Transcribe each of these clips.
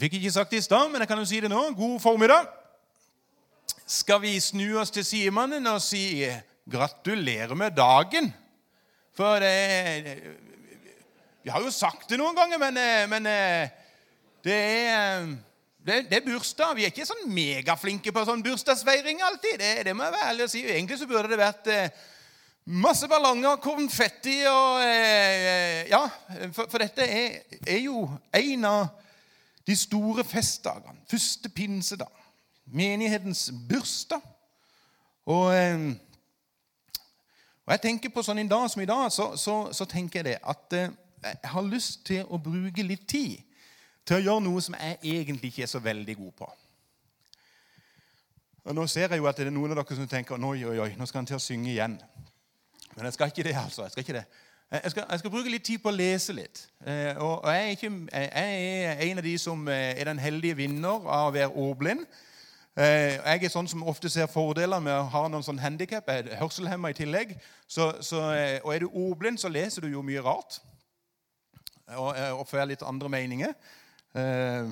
Jeg fikk ikke sagt det i stad, men jeg kan jo si det nå. God formiddag. Skal vi snu oss til sidemannen og si gratulerer med dagen? For det Vi har jo sagt det noen ganger, men, men det er det, det, er bursdag. Vi er ikke sånn megaflinke på sånn bursdagsfeiring alltid. Det, det, må jeg være ærlig å si. Egentlig så burde det vært eh, masse ballonger, konfetti og eh, Ja, for, for dette er, er, jo en av de store festdagene. Første pinsedag. Menighetens bursdag. Og, eh, og, jeg tenker på sånn en dag som i dag, så, så, så tenker jeg det at eh, jeg har lyst til å bruke litt tid til å gjøre noe som jeg egentlig ikke er så veldig god på. Og Nå ser jeg jo at det er noen av dere som tenker oi, oi, oi, nå skal han til å synge igjen. Men jeg skal ikke det, altså. Jeg skal, ikke det. Jeg skal, jeg skal bruke litt tid på å lese litt. Eh, og jeg er, ikke, jeg er, en av de som eh, er den heldige vinner av å være ordblind. Eh, jeg er sånn som ofte ser fordeler med å ha noen sånn handikap. Jeg er hørselhemma i tillegg. Så, så, og er du ordblind, så leser du jo mye rart. Og, og får litt andre meninger. Eh,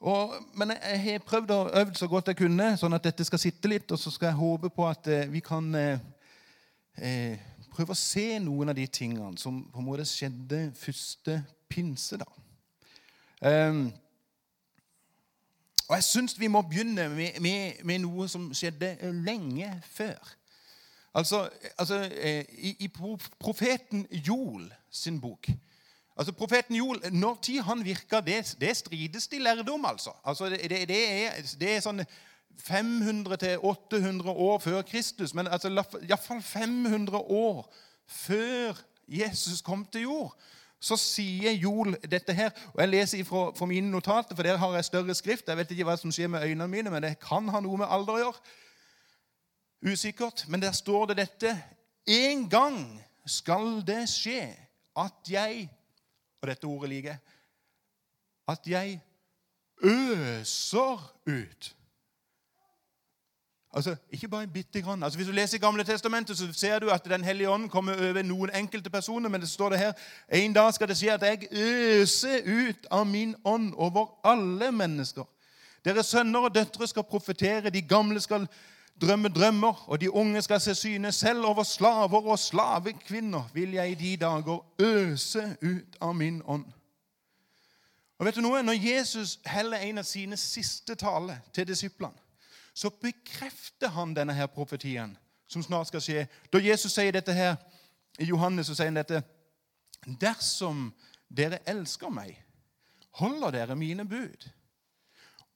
og, men jeg har prøvd å øve så godt jeg kunne, sånn at dette skal sitte litt. Og så skal jeg håpe på at eh, vi kan eh, eh, prøve å se noen av de tingene som på en måte skjedde første pinse. da. Um, og jeg syns vi må begynne med, med, med, noe som skjedde lenge før. Altså, altså i, i profeten Joel sin bok Altså Profeten Joel, Når tid han virka, det, det strides de lærde om. altså. altså det, det, det, er, det er sånn 500-800 år før Kristus, men altså, iallfall 500 år før Jesus kom til jord, så sier Joel dette her. og Jeg leser fra, fra mine notater, for der har jeg større skrift. Jeg vet ikke hva som skjer med øynene mine, men det kan ha noe med alder å gjøre. Usikkert. Men der står det dette. En gang skal det skje at jeg og dette ordet liker at jeg øser ut. Altså, Ikke bare en bitte grann. Altså, Hvis du leser Gamle Testamentet, så ser du at Den hellige ånd kommer over noen enkelte personer. Men det står det her en dag skal det skje at jeg øser ut av min ånd over alle mennesker. Deres sønner og døtre skal profetere, de gamle skal drømme drømmer, og de unge skal se syne. Selv over slaver og slavekvinner vil jeg i de dager øse ut av min ånd. Og vet du noe? Når Jesus heller en av sine siste taler til disiplene, så bekrefter han denne her profetien som snart skal skje. Da Jesus sier dette her i Johannes, så sier han dette Dersom dere elsker meg, holder dere mine bud.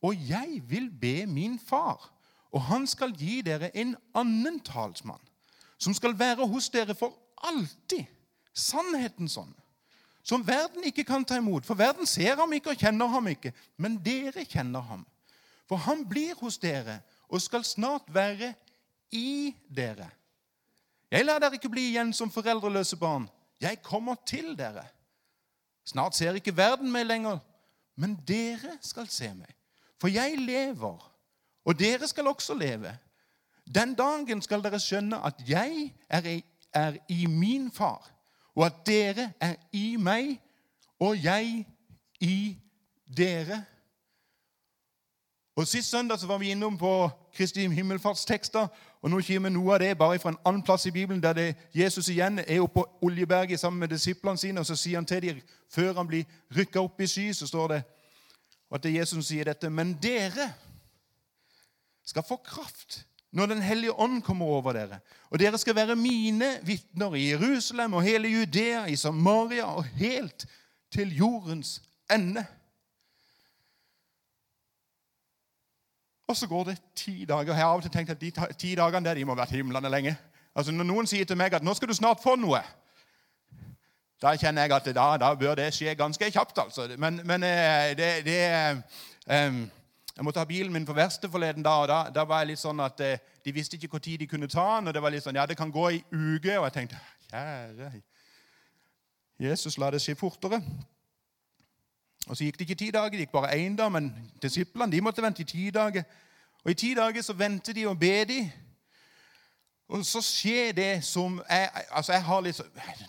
Og jeg vil be min far, og han skal gi dere en annen talsmann, som skal være hos dere for alltid. Sannheten sånn. Som verden ikke kan ta imot. For verden ser ham ikke og kjenner ham ikke. Men dere kjenner ham. For han blir hos dere og skal snart være i dere. Jeg lar dere ikke bli igjen som foreldreløse barn. Jeg kommer til dere. Snart ser ikke verden meg lenger, men dere skal se meg. For jeg lever, og dere skal også leve. Den dagen skal dere skjønne at jeg er i, er i min far, og at dere er i meg, og jeg i dere. Og Sist søndag så var vi innom på Kristi himmelfartstekster. og Nå kommer noe av det bare fra en annen plass i Bibelen, der det, Jesus igjen er oppe på Oljeberget sammen med disiplene sine. og Så sier han til dem, før han blir rykka opp i sky, så står det at det er Jesus som sier dette. Men dere skal få kraft når Den hellige ånd kommer over dere. Og dere skal være mine vitner i Jerusalem og hele Judea, i Samaria og helt til jordens ende. Og så går det ti dager. Jeg har av og til tenkt at de ti dagene der, de må ha vært himlende lenge. Altså Når noen sier til meg at 'nå skal du snart få noe', da kjenner jeg at da, da bør det skje ganske kjapt. altså. Men, men eh, det, det um, jeg måtte ha bilen min på verksted forleden da, og da, da, var jeg litt sånn at eh, de visste ikke når de kunne ta den. og det var litt sånn, ja, det kan gå i uke, Og jeg tenkte kjære Jesus, la det skje fortere. Og Så gikk det ikke ti dager, det gikk bare én dag, men disiplene de måtte vente i ti dager. Og I ti dager så ventet de og be de. Og så skjer det som jeg, altså jeg har litt,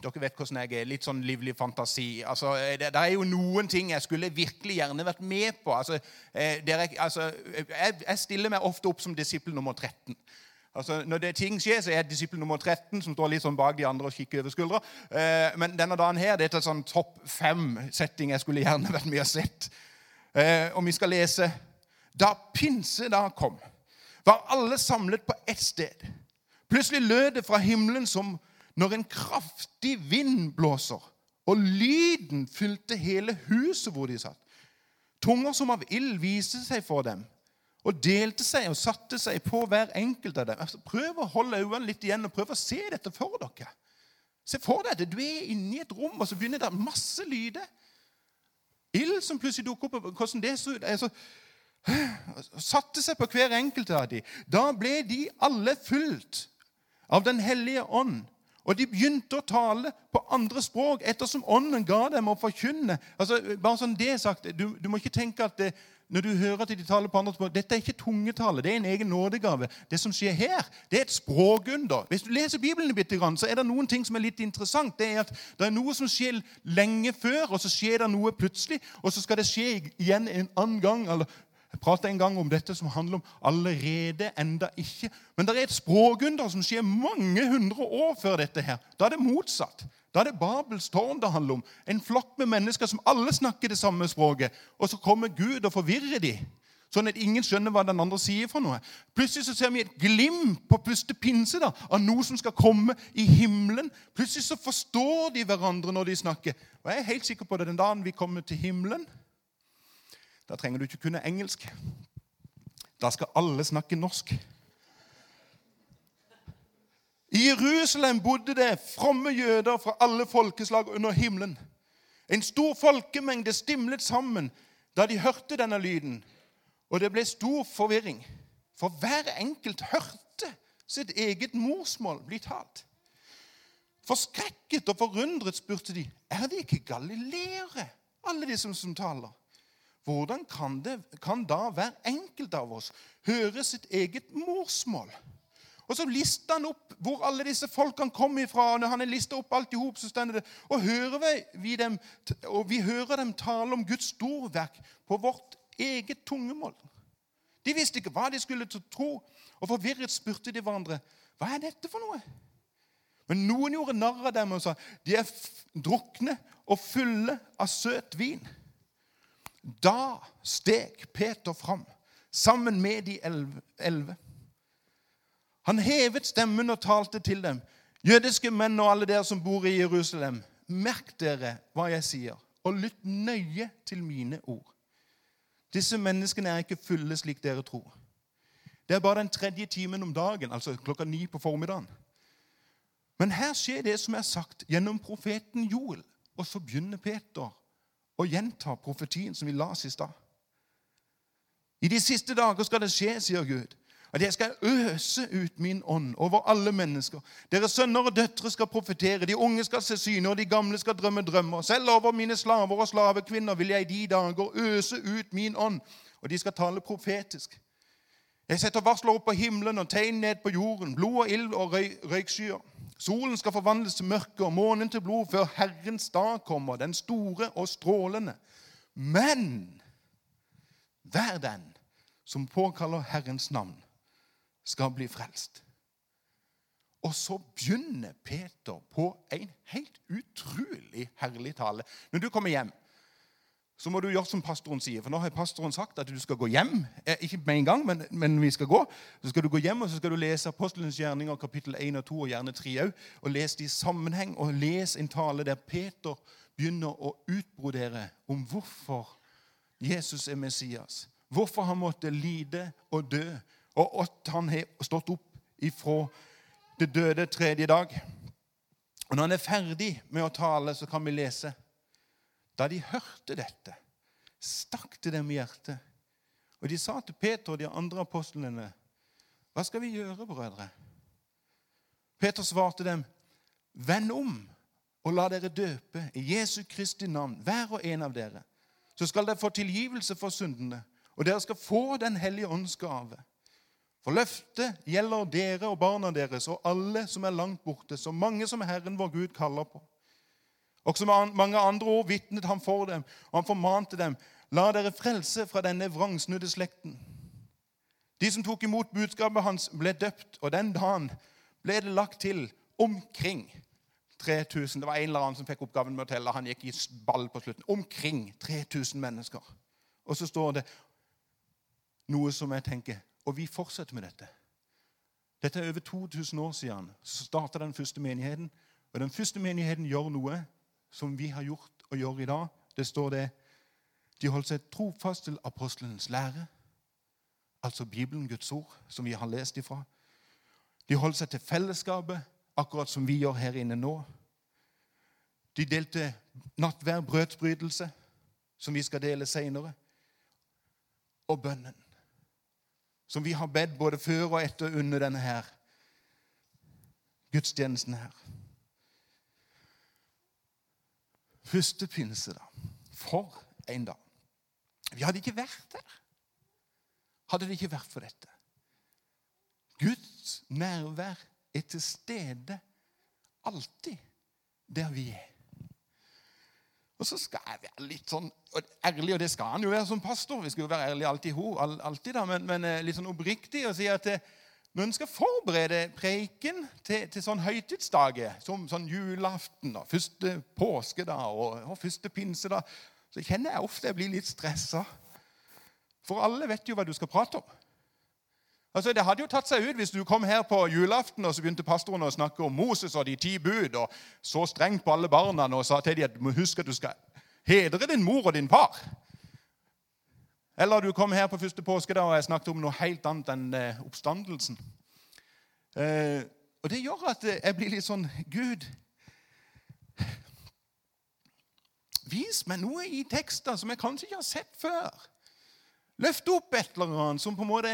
Dere vet hvordan jeg er. Litt sånn livlig fantasi. Altså, det, det, er jo noen ting jeg skulle virkelig gjerne vært med på. Altså, dere, altså, jeg, jeg, stiller meg ofte opp som disippel nummer 13. Altså, når det ting skjer, så er disippel nummer 13 som står litt sånn bak de andre og kikker over skuldra. Eh, men denne dagen her, det er et sånn topp fem-setting jeg skulle gjerne vært med og sett. Eh, og vi skal lese Da pinse da kom, var alle samlet på ett sted. Plutselig lød det fra himmelen som når en kraftig vind blåser, og lyden fylte hele huset hvor de satt. Tunger som av ild viste seg for dem og delte seg og satte seg på hver enkelt av dem. Altså, prøv å holde øynene litt igjen og prøv å se dette for dere. Se for deg at du er inne i et rom, og så begynner det masse lyder. Ild som plutselig dukker opp. Hvordan det så ut altså, Satte seg på hver enkelt av dem. Da ble de alle fulgt av Den hellige ånd. Og de begynte å tale på andre språk ettersom ånden ga dem å forkynne. Altså, bare sånn det sagt, du, du må ikke tenke at det, når du hører at de taler på andre språk Dette er ikke tungetale, det er en egen nådegave. Det som skjer her, det er et språkunder. Hvis du leser Bibelen litt, så er det noen ting som er litt interessant. Det er at det er noe som skjer lenge før, og så skjer det noe plutselig. Og så skal det skje igjen en annen gang. eller jeg pratet en gang om dette som handler om 'allerede, enda ikke'. Men det er et språkunder som skjer mange hundre år før dette. her. Da er det motsatt. Da er det Babels tårn det handler om. En flokk med mennesker som alle snakker det samme språket. Og så kommer Gud og forvirrer dem, sånn at ingen skjønner hva den andre sier. for noe. Plutselig så ser vi et glimt på puste pinse da, av noe som skal komme i himmelen. Plutselig så forstår de hverandre når de snakker. Og jeg er helt sikker på det den dagen vi kommer til himmelen. Da trenger du ikke kunne engelsk. Da skal alle snakke norsk. I Jerusalem bodde det fromme jøder fra alle folkeslag under himmelen. En stor folkemengde stimlet sammen da de hørte denne lyden, og det ble stor forvirring. For hver enkelt hørte sitt eget morsmål bli talt. Forskrekket og forundret spurte de, er det ikke galileere, alle de som, som taler? Hvordan kan, det, kan da hver enkelt av oss høre sitt eget morsmål? Og så lister han opp hvor alle disse folkene kom ifra. og Når han er lista opp alt i så stender det og, hører vi dem, og vi hører dem tale om Guds storverk på vårt eget tungemål. De visste ikke hva de skulle tro, og forvirret spurte de hverandre hva er dette for noe. Men noen gjorde narr av dem og sa de er drukne og fulle av søt vin. Da steg Peter fram sammen med de elleve. Han hevet stemmen og talte til dem. Jødiske menn og alle dere som bor i Jerusalem, merk dere hva jeg sier, og lytt nøye til mine ord. Disse menneskene er ikke fulle slik dere tror. Det er bare den tredje timen om dagen, altså klokka ni på formiddagen. Men her skjer det som er sagt gjennom profeten Joel. Og så begynner Peter å gjenta profetien som vi las i stad. I de siste dager skal det skje, sier Gud, at jeg skal øse ut min ånd over alle mennesker. Deres sønner og døtre skal profetere, de unge skal se syner, og de gamle skal drømme drømmer. Selv over mine slaver og slavekvinner vil jeg i de dager øse ut min ånd, og de skal tale profetisk. Jeg setter varsler opp på himmelen og tegn ned på jorden, blod og ild og røy, røykskyer. Solen skal forvandles til mørke og månen til blod før Herrens dag kommer, den store og strålende. Men vær den som påkaller Herrens navn, skal bli frelst. Og så begynner Peter på en helt utrolig herlig tale. Når du kommer hjem, så må du gjøre som pastoren sier. For nå har pastoren sagt at du skal gå hjem. Eh, ikke med en gang, men, men, vi skal gå. Så skal du gå hjem og så skal du lese Apostelens gjerninger kapittel 1 og 2 og gjerne 3 òg. Og lese det i sammenheng. Og les en tale der Peter begynner å utbrodere om hvorfor Jesus er Messias. Hvorfor han måtte lide og dø og at han har stått opp ifra det døde tredje dag. Og Når han er ferdig med å tale, så kan vi lese Da de hørte dette, stakk det dem i hjertet. Og de sa til Peter og de andre apostlene, 'Hva skal vi gjøre, brødre?' Peter svarte dem, 'Vend om og la dere døpe i Jesu Kristi navn, hver og en av dere.' 'Så skal dere få tilgivelse for syndene, og dere skal få Den hellige ånds gave.' For løftet gjelder dere og barna deres og alle som er langt borte, så mange som Herren vår Gud kaller på. Også med mange andre ord vitnet han for dem, og han formante dem. La dere frelse fra denne vrangsnudde slekten. De som tok imot budskapet hans, ble døpt, og den dagen ble det lagt til omkring 3000. Det var en eller annen som fikk oppgaven med å telle. Han gikk i ball på slutten. Omkring 3000 mennesker. Og så står det noe som jeg tenker Og vi fortsetter med dette. Dette er over 2000 år siden. Så starta den første menigheten. Og den første menigheten gjør noe som vi har gjort og gjør i dag. Det står det De holdt seg trofast til apostelens lære, altså Bibelen, Guds ord, som vi har lest ifra. De holdt seg til fellesskapet, akkurat som vi gjør her inne nå. De delte nattvær, brødsbrytelse, som vi skal dele seinere, og bønnen, som vi har bedt både før og etter under denne her gudstjenesten her. Første pinse, da. For en dag. Vi hadde ikke vært der hadde det ikke vært for dette. Guds nærvær er til stede alltid der vi er. Og så skal jeg være litt sånn ærlig, og det skal han jo være som pastor. Vi skal jo være ærlige alltid, alltid da, men, men, eh, litt sånn oppriktig og si at eh, når en skal forberede preken til, til sånn høytidsdager, som sånn julaften og første påskedag og, og første pinsedag, så kjenner jeg ofte jeg blir litt stressa. For alle vet jo hva du skal prate om. Altså, Det hadde jo tatt seg ut hvis du kom her på julaften og så begynte pastoren å snakke om Moses og de ti bud og så strengt på alle barna og sa til dem at du må huske at du skal hedre din mor og din far. Eller du kom her på første påskedag og jeg snakket om noe helt annet enn eh, oppstandelsen. Eh, og Det gjør at jeg blir litt sånn Gud Vis meg noe i tekster som jeg kanskje ikke har sett før. Løft opp et eller annet som på en måte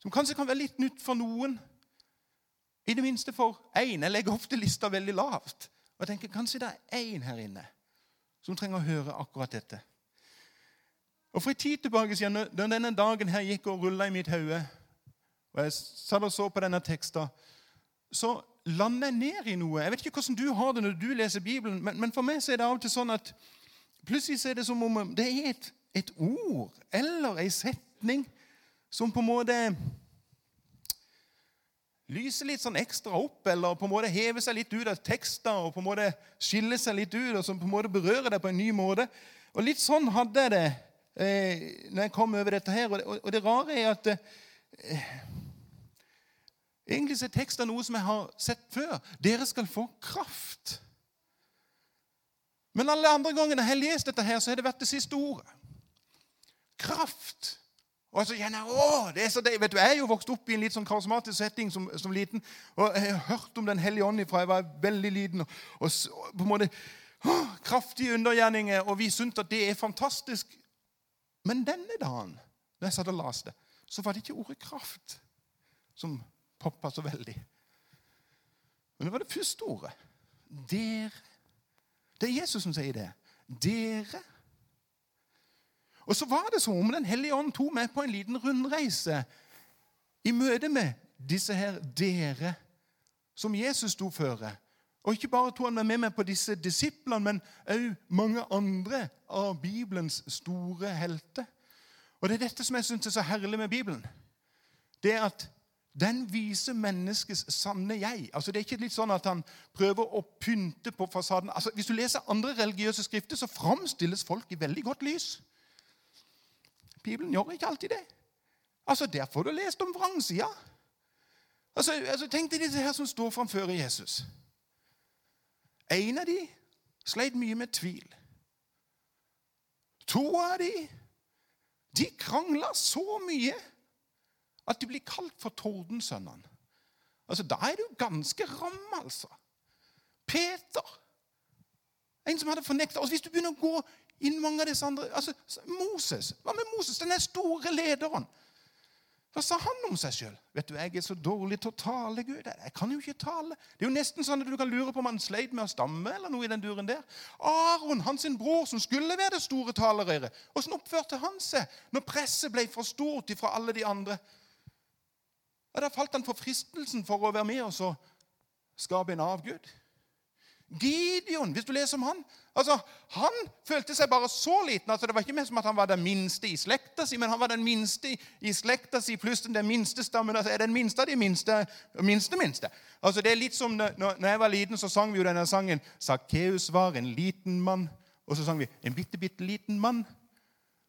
Som kanskje kan være litt nytt for noen. I det minste for én. Jeg legger ofte lista veldig lavt. Og jeg tenker kanskje det er én her inne som trenger å høre akkurat dette. Og For en tid tilbake siden, når denne dagen her gikk og rulla i mitt hode, og jeg satt og så på denne teksten, så lander jeg ned i noe. Jeg vet ikke hvordan du har det når du leser Bibelen, men, men for meg så er det av og til sånn at plutselig så er det som om det er et et ord eller ei setning som på en måte lyser litt sånn ekstra opp, eller på en måte hever seg litt ut av tekster og på en måte skiller seg litt ut, og som på en måte berører deg på en ny måte. Og Litt sånn hadde jeg det eh, når jeg kom over dette her. Og, og det rare er at eh, Egentlig er teksten noe som jeg har sett før. Dere skal få kraft. Men alle andre gangene jeg har lest dette, her, så har det vært det siste ordet kraft. Og så kjenner jeg å, det er så deilig. Vet du, Jeg er jo vokst opp i en litt sånn karismatisk setting som, som liten. og Jeg har hørt om Den hellige ånd fra jeg var veldig liten. Og, og på en måte å, Kraftige undergjerninger, og vi syntes at det er fantastisk. Men denne dagen, da jeg satt og leste, så var det ikke ordet 'kraft' som poppa så veldig. Men det var det første ordet. Dere. Det er Jesus som sier det. Dere og så var det som om Den hellige ånd tok meg på en liten rundreise i møte med disse her dere som Jesus sto føre. Og ikke bare tok han med meg på disse disiplene, men òg mange andre av Bibelens store helter. Og Det er dette som jeg syns er så herlig med Bibelen. Det er at den viser menneskets sanne jeg. Altså Det er ikke litt sånn at han prøver å pynte på fasaden. Altså Hvis du leser andre religiøse skrifter, så framstilles folk i veldig godt lys. Bibelen gjør ikke alltid det. Altså, Der får du lest om vrangsida. Altså, altså, tenk deg disse her som står framfor Jesus. En av de sleit mye med tvil. To av de de krangla så mye at de blir kalt for Tordensønnene. Altså, Da er du ganske ram, altså. Peter, en som hadde fornekta oss. Hvis du begynner å gå inn mange av disse andre altså, Moses. Hva med Moses, denne store lederen? Hva sa han om seg sjøl? Jeg er så dårlig til å tale, Gud. Jeg kan jo ikke tale. Det er jo nesten sånn at du kan lure på om han sleit med å stamme eller noe i den duren der. Aron, hans bror, som skulle være det store talerøret, åssen oppførte han seg når presset ble for stort fra alle de andre? Og Da falt han for fristelsen for å være med og så skape en avgud. Gideon, hvis du leser om han altså, Han følte seg bare så liten. altså Det var ikke mer som at han var den minste i slekta si, men han var den minste i slekta si pluss den minste stammen. altså er Den minste av de minste, minste, minste. Altså Det er litt som når, når jeg var liten, så sang vi jo denne sangen 'Sakkeus var en liten mann'. Og så sang vi 'En bitte, bitte liten mann'.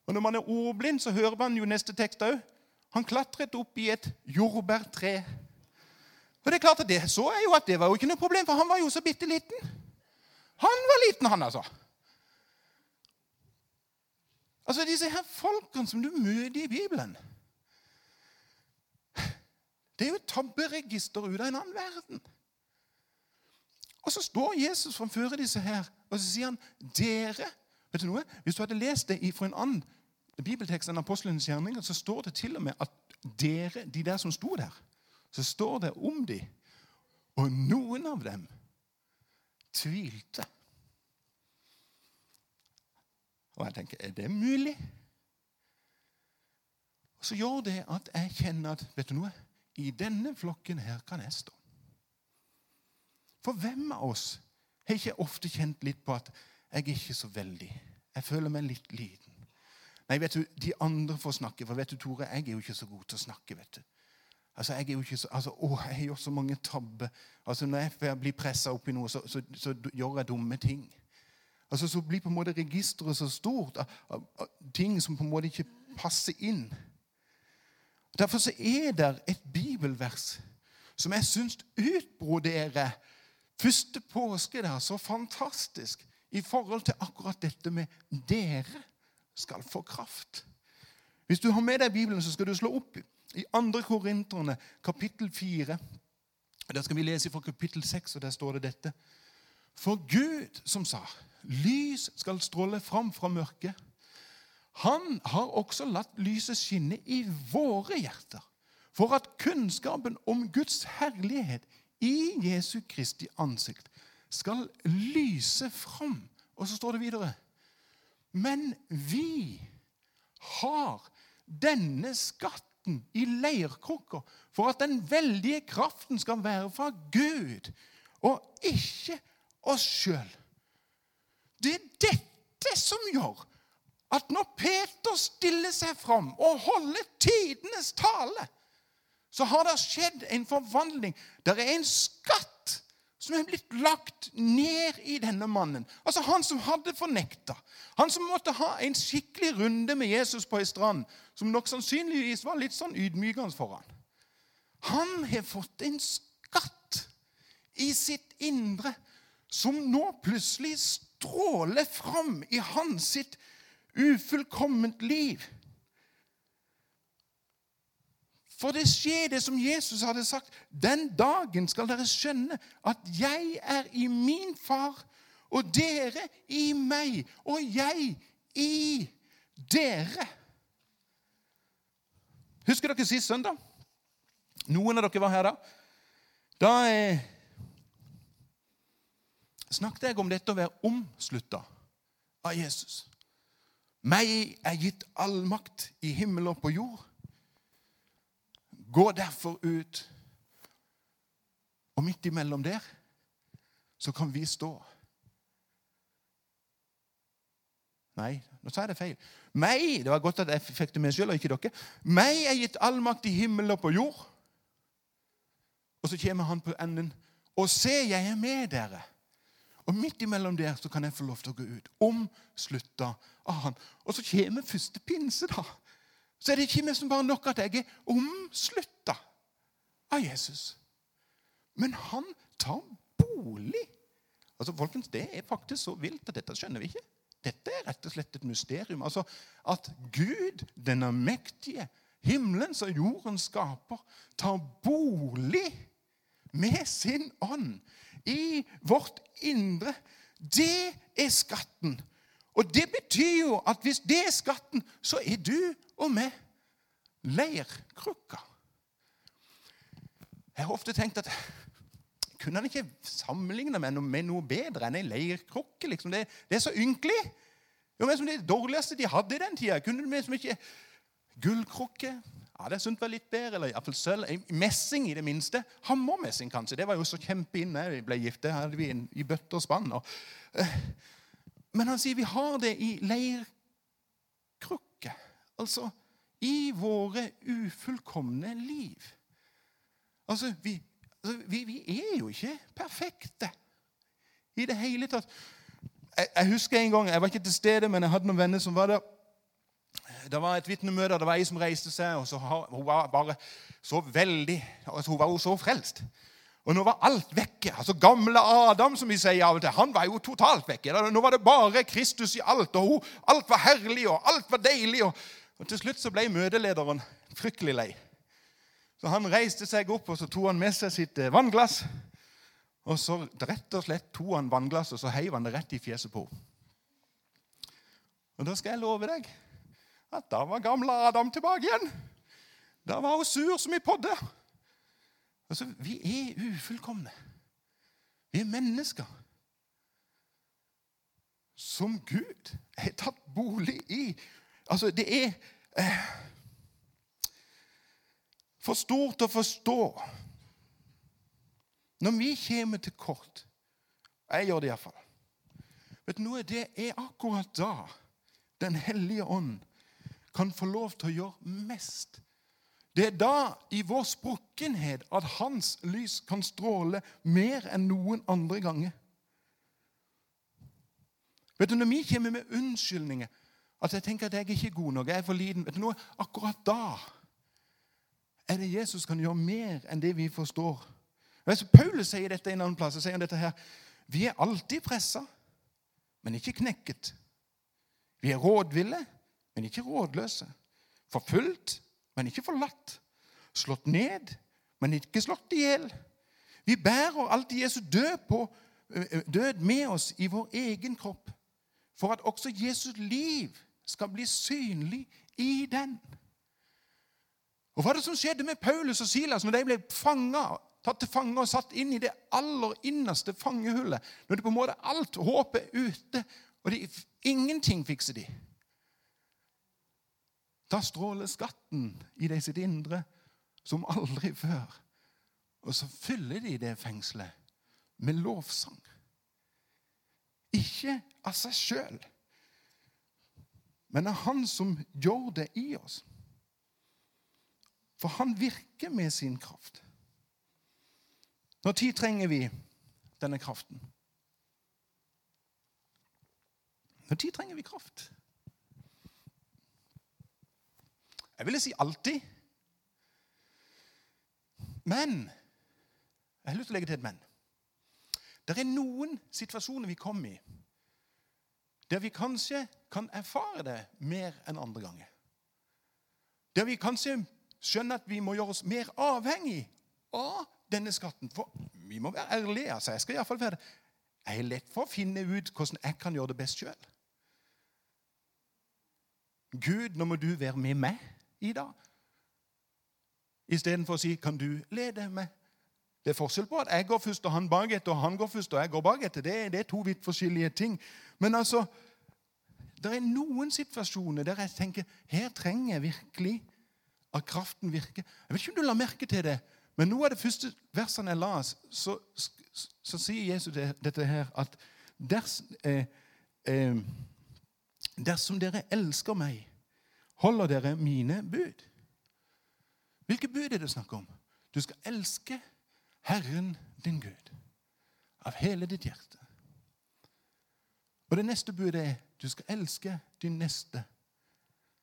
Og Når man er ordblind, så hører man jo neste tekst òg. Han klatret opp i et jordbærtre. Og det er klart at det så jeg jo at det var jo ikke noe problem, for han var jo så bitte liten. Han var liten, han, altså. Altså, Disse her folkene som du møter i Bibelen Det er jo et tabberegister ut av en annen verden. Og så står Jesus framfor disse her, og så sier han dere Vet du noe? Hvis du hadde lest det fra en annen bibeltekst enn apostlenes gjerninger, så står det til og med at dere, de der som sto der så står det om dem. Og noen av dem tvilte. Og jeg tenker er det mulig? Og Så gjør det at jeg kjenner at vet du noe, i denne flokken her kan jeg stå. For hvem av oss har ikke ofte kjent litt på at jeg er ikke så veldig Jeg føler meg litt liten. Nei, vet du, De andre får snakke, for vet du, Tore, jeg er jo ikke så god til å snakke. vet du. Altså, Jeg er jo ikke så, altså, å, jeg gjort så mange tabber. Altså, Når jeg blir pressa opp i noe, så, så, så, gjør jeg dumme ting. Altså, Så blir på en måte registeret så stort av, ting som på en måte ikke passer inn. Derfor så er det et bibelvers som jeg syns utbroderer første påske der så fantastisk i forhold til akkurat dette med 'dere skal få kraft'. Hvis du har med deg Bibelen, så skal du slå opp i 2. Korinterne, kapittel 4. Der skal vi lese fra kapittel 6, og der står det dette. For Gud, som sa, lys skal stråle fram fra mørket, han har også latt lyset skinne i våre hjerter, for at kunnskapen om Guds herlighet i Jesu Kristi ansikt skal lyse fram. Og så står det videre Men vi har denne skatt kraften i leirkrukka for at den veldige kraften skal være fra Gud og ikke oss sjøl. Det er dette som gjør at når Peter stiller seg fram og holder tidenes tale, så har det skjedd en forvandling. Det er en skatt som er blitt lagt ned i denne mannen. Altså Han som hadde fornekta. Han som måtte ha en skikkelig runde med Jesus på ei strand, som nok sannsynligvis var litt sånn ydmykende for han. Han har fått en skatt i sitt indre som nå plutselig stråler fram i hans sitt ufullkomment liv. For det skjer det som Jesus hadde sagt. Den dagen skal dere skjønne at jeg er i min far, og dere i meg, og jeg i dere. Husker dere sist søndag? Noen av dere var her da. Da eh, snakket jeg om dette å være omslutta av Jesus. Meg er gitt all makt i himmel og på jord. Gå derfor ut. Og midt imellom der så kan vi stå. Nei, nå sa jeg det feil. Meg det var godt at jeg fikk det med sjøl, og ikke dere. Meg er gitt all makt i himmel og på jord. Og så kommer han på enden. Og se, jeg er med dere. Og midt imellom der så kan jeg få lov til å gå ut. Omslutta av han. Og så kommer første pinse, da så er det ikke liksom bare nok at jeg er omslutta av Jesus. Men han tar bolig. Altså, folkens, Det er faktisk så vilt at dette skjønner vi ikke. Dette er rett og slett et mysterium. Altså, At Gud, denne mektige, himmelens og jordens skaper, tar bolig med sin ånd i vårt indre. Det er skatten. Og det betyr jo at hvis det er skatten, så er du og meg leirkrukka. Jeg har ofte tenkt at kunne han ikke sammenligne noe, med noe bedre enn ei leirkrukke? Liksom? Det, det, er så ynkelig. Det var Det dårligste de hadde i den tida. Kunne de liksom ikke Gullkrukke? Ja, det syntes vel litt bedre. Eller iallfall sølv. Messing, i det minste. Hammermessing, kanskje. Det var jo så kjempeinn da vi ble gift. Det hadde vi i bøtter og spann. Og, uh, men han sier vi har det i leirkrukke. Altså i våre ufullkomne liv. Altså, vi, altså vi, vi, er jo ikke perfekte i det hele tatt. Jeg, jeg, husker en gang, jeg var ikke til stede, men jeg hadde noen venner som var der. Det var et vitnemøte, det var ei som reiste seg, og så, hun var bare så veldig altså Hun var jo så frelst. Og nå var alt vekke. Altså Gamle Adam, som vi sier av og til, han var jo totalt vekke. Nå var det bare Kristus i alt, og alt var herlig, og alt var deilig. Og Til slutt så ble møtelederen fryktelig lei. Så Han reiste seg opp og så tok han med seg sitt eh, vannglass. Og så rett og slett tok han vannglasset og så heiv han det rett i fjeset på henne. Og da skal jeg love deg at da var gamle Adam tilbake igjen. Da var hun sur som i podde. Altså, Vi er ufullkomne. Vi er mennesker som Gud har tatt bolig i. Altså, det er eh, for stort å forstå. Når vi kommer til kort Jeg gjør det iallfall. Vet du noe? Det er akkurat da Den hellige ånd kan få lov til å gjøre mest det er da, i vår sprukkenhet, at hans lys kan stråle mer enn noen andre ganger. Vet du, Når vi kommer med unnskyldninger, at jeg tenker at jeg ikke er god nok, jeg er for liten vet du noe, Akkurat da er det Jesus kan gjøre mer enn det vi forstår. Vet du, Paulus sier dette en annen plass. sier han dette her, Vi er alltid pressa, men ikke knekket. Vi er rådville, men ikke rådløse. Forfulgt, men ikke forlatt. Slått ned, men ikke slått i hjel. Vi bærer alltid Jesu død, på, død med oss i vår egen kropp, for at også Jesus liv skal bli synlig i den. Og Hva er det som skjedde med Paulus og Silas når de ble fanget, tatt til fange og satt inn i det aller innerste fangehullet? Når det på en måte alt håpet ute, og de, ingenting fikser de. Da stråler skatten i de sitt indre som aldri før. Og så fyller de det fengselet med lovsang. Ikke av seg sjøl, men av Han som gjør det i oss. For han virker med sin kraft. Når tid trenger vi denne kraften? Når tid trenger vi kraft? Jeg ville si alltid. Men Jeg har lyst til å legge til et men. Det er noen situasjoner vi kommer i der vi kanskje kan erfare det mer enn andre ganger. Der vi kanskje skjønner at vi må gjøre oss mer avhengig av denne skatten. For vi må være ærlige. altså Jeg skal iallfall være det. Jeg er lett for å finne ut hvordan jeg kan gjøre det best sjøl. Gud, nå må du være med meg i dag. Istedenfor å si 'Kan du lede meg?' Det er forskjell på at jeg går først og han baketter, og han går først og jeg går baketter. Det, det er to vidt forskjellige ting. Men altså, det er noen situasjoner der jeg tenker her trenger jeg virkelig at kraften virker. Jeg vet ikke om du la merke til det, men noe av det første versene jeg las, så, så, så sier Jesus det, dette her at ders, eh, eh, dersom dere elsker meg, holder dere mine bud. Hvilke bud er det snakk om? Du skal elske Herren din Gud av hele ditt hjerte. Og det neste budet er du skal elske din neste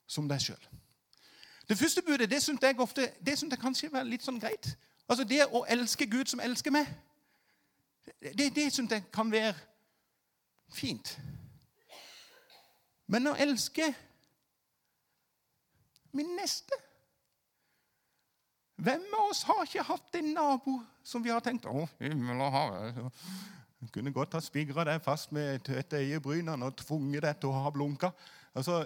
som deg sjøl. Det første budet det syns jeg ofte, det synes jeg kanskje er litt sånn greit. Altså Det å elske Gud som elsker meg, det, det syns jeg kan være fint. Men å elske min neste. Hvem av oss har ikke hatt en nabo som vi har tenkt å, himmel og hav, kunne godt ha spigra deg fast med et øyebrynene og tvunget deg til å ha blunka. Altså,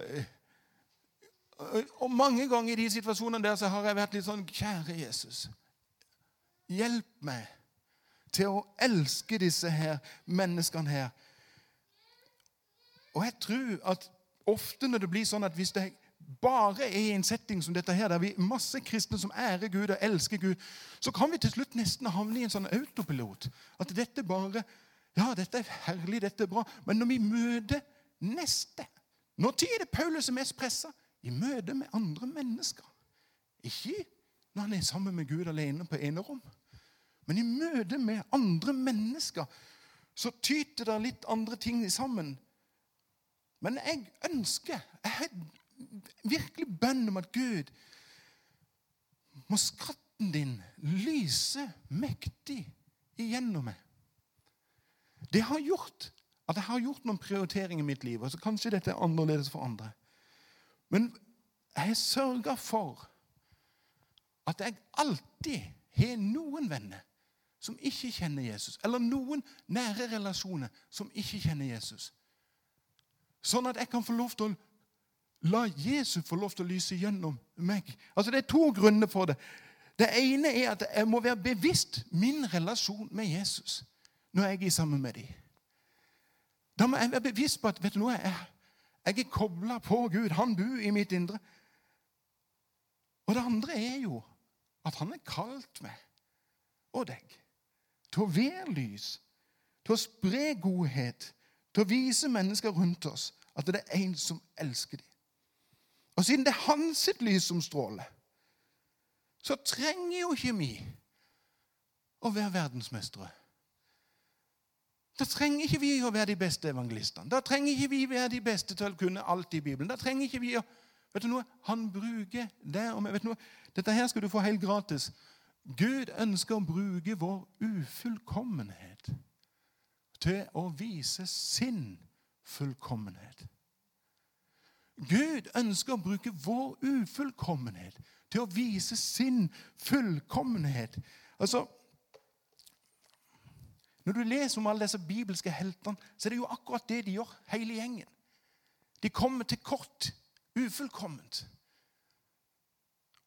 Og mange ganger i de situasjonene der så har jeg vært litt sånn Kjære Jesus, hjelp meg til å elske disse her menneskene her. Og jeg tror at ofte når det blir sånn at hvis det bare er i en setting som dette her, der vi er masse kristne som ærer Gud og elsker Gud, så kan vi til slutt nesten havne i en sånn autopilot. At dette bare Ja, dette er herlig, dette er bra. Men når vi møter neste Når tid er det Paulus er mest pressa? I møte med andre mennesker. Ikke når han er sammen med Gud alene på enerom. Men i møte med andre mennesker så tyter det litt andre ting sammen. Men jeg ønsker Jeg virkelig bønn om at Gud må skatten din lyse mektig igjennom meg. Det har gjort at jeg har gjort noen prioriteringer i mitt liv. og så Kanskje dette er annerledes for andre. Men jeg sørga for at jeg alltid har noen venner som ikke kjenner Jesus, eller noen nære relasjoner som ikke kjenner Jesus. Sånn at jeg kan få lov til å La Jesus få lov til å lyse gjennom meg. Altså Det er to grunner for det. Det ene er at jeg må være bevisst min relasjon med Jesus når jeg er sammen med dem. Da må jeg være bevisst på at vet du noe, jeg, jeg er kobla på Gud. Han bor i mitt indre. Og det andre er jo at han har kalt meg og deg til å være lys, til å spre godhet, til å vise mennesker rundt oss at det er en som elsker dem. Og siden det er hans sitt lys som stråler, så trenger jo ikke vi å være verdensmestere. Da trenger ikke vi å være de beste evangelistene. Da trenger ikke vi å være de beste til å kunne alt i Bibelen. Da trenger ikke vi å Vet du noe? Han bruker det. og vet du noe? Dette her skal du få helt gratis. Gud ønsker å bruke vår ufullkommenhet til å vise sin fullkommenhet. Gud ønsker å bruke vår ufullkommenhet til å vise sin fullkommenhet. Altså, Når du leser om alle disse bibelske heltene, så er det jo akkurat det de gjør, hele gjengen. De kommer til kort, ufullkomment.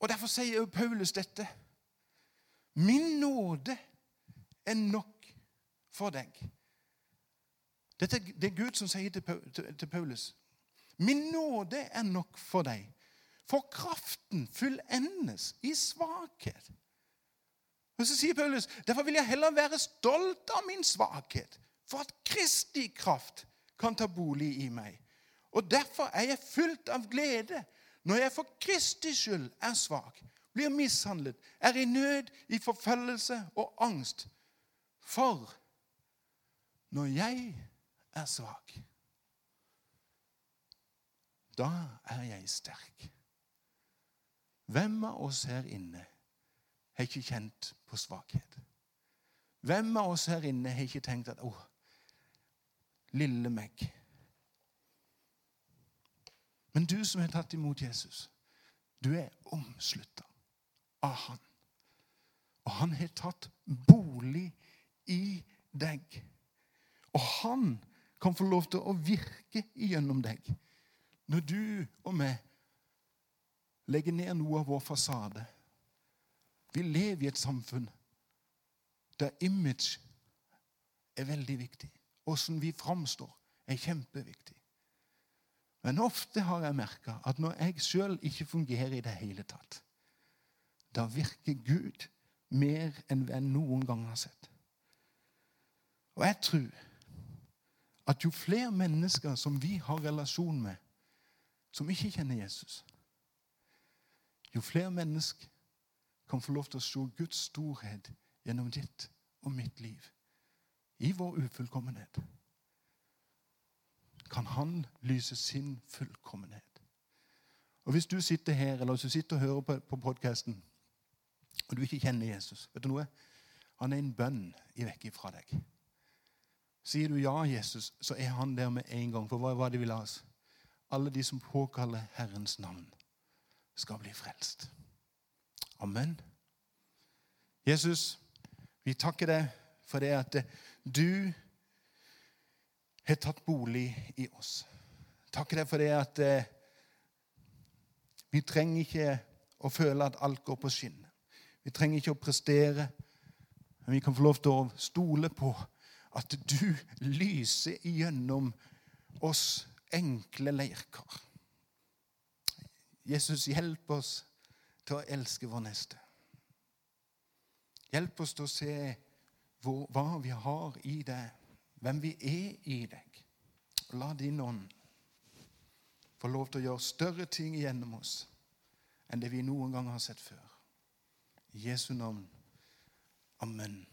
Og Derfor sier jo Paulus dette. Min nåde er nok for deg. Dette, det er Gud som sier til Paulus. Min nåde er nok for deg, for kraften fullendes i svakhet. Og Så sier Paulus derfor vil jeg heller være stolt av min svakhet, for at Kristi kraft kan ta bolig i meg. Og Derfor er jeg fullt av glede når jeg for Kristi skyld er svak, blir mishandlet, er i nød, i forfølgelse og angst. For når jeg er svak da er jeg sterk. Hvem av oss her inne har ikke kjent på svakhet? Hvem av oss her inne har ikke tenkt at 'Å, lille meg'? Men du som har tatt imot Jesus, du er omslutta av Han. Og han har tatt bolig i deg. Og han kan få lov til å virke gjennom deg. Når du og vi legger ned noe av vår fasade Vi lever i et samfunn der image er veldig viktig. Åssen vi framstår, er kjempeviktig. Men ofte har jeg merka at når jeg sjøl ikke fungerer i det hele tatt, da virker Gud mer enn jeg noen gang har sett. Og jeg tror at jo flere mennesker som vi har relasjon med, som ikke kjenner Jesus, jo flere mennesker kan få lov til å se Guds storhet gjennom ditt og mitt liv, i vår ufullkommenhet, kan Han lyse sin fullkommenhet. Og Hvis du sitter her eller hvis du sitter og hører på, på podkasten, og du ikke kjenner Jesus vet du noe? Han er en bønn i vekk fra deg. Sier du ja, Jesus, så er han der med en gang. For hva var det vi la oss? Alle de som påkaller Herrens navn, skal bli frelst. Amen. Jesus, vi takker deg for det at du har tatt bolig i oss. Takker deg for det at eh, Vi trenger ikke å føle at alt går på skinner. Vi trenger ikke å prestere, men vi kan få lov til å stole på at du lyser igjennom oss enkle leirkar. Jesus, hjelp oss til å elske vår neste. Hjelp oss til å se hvor, hva vi har i deg, hvem vi er i deg. Og la din ånd få lov til å gjøre større ting gjennom oss enn det vi noen gang har sett før. I Jesu navn. Amen.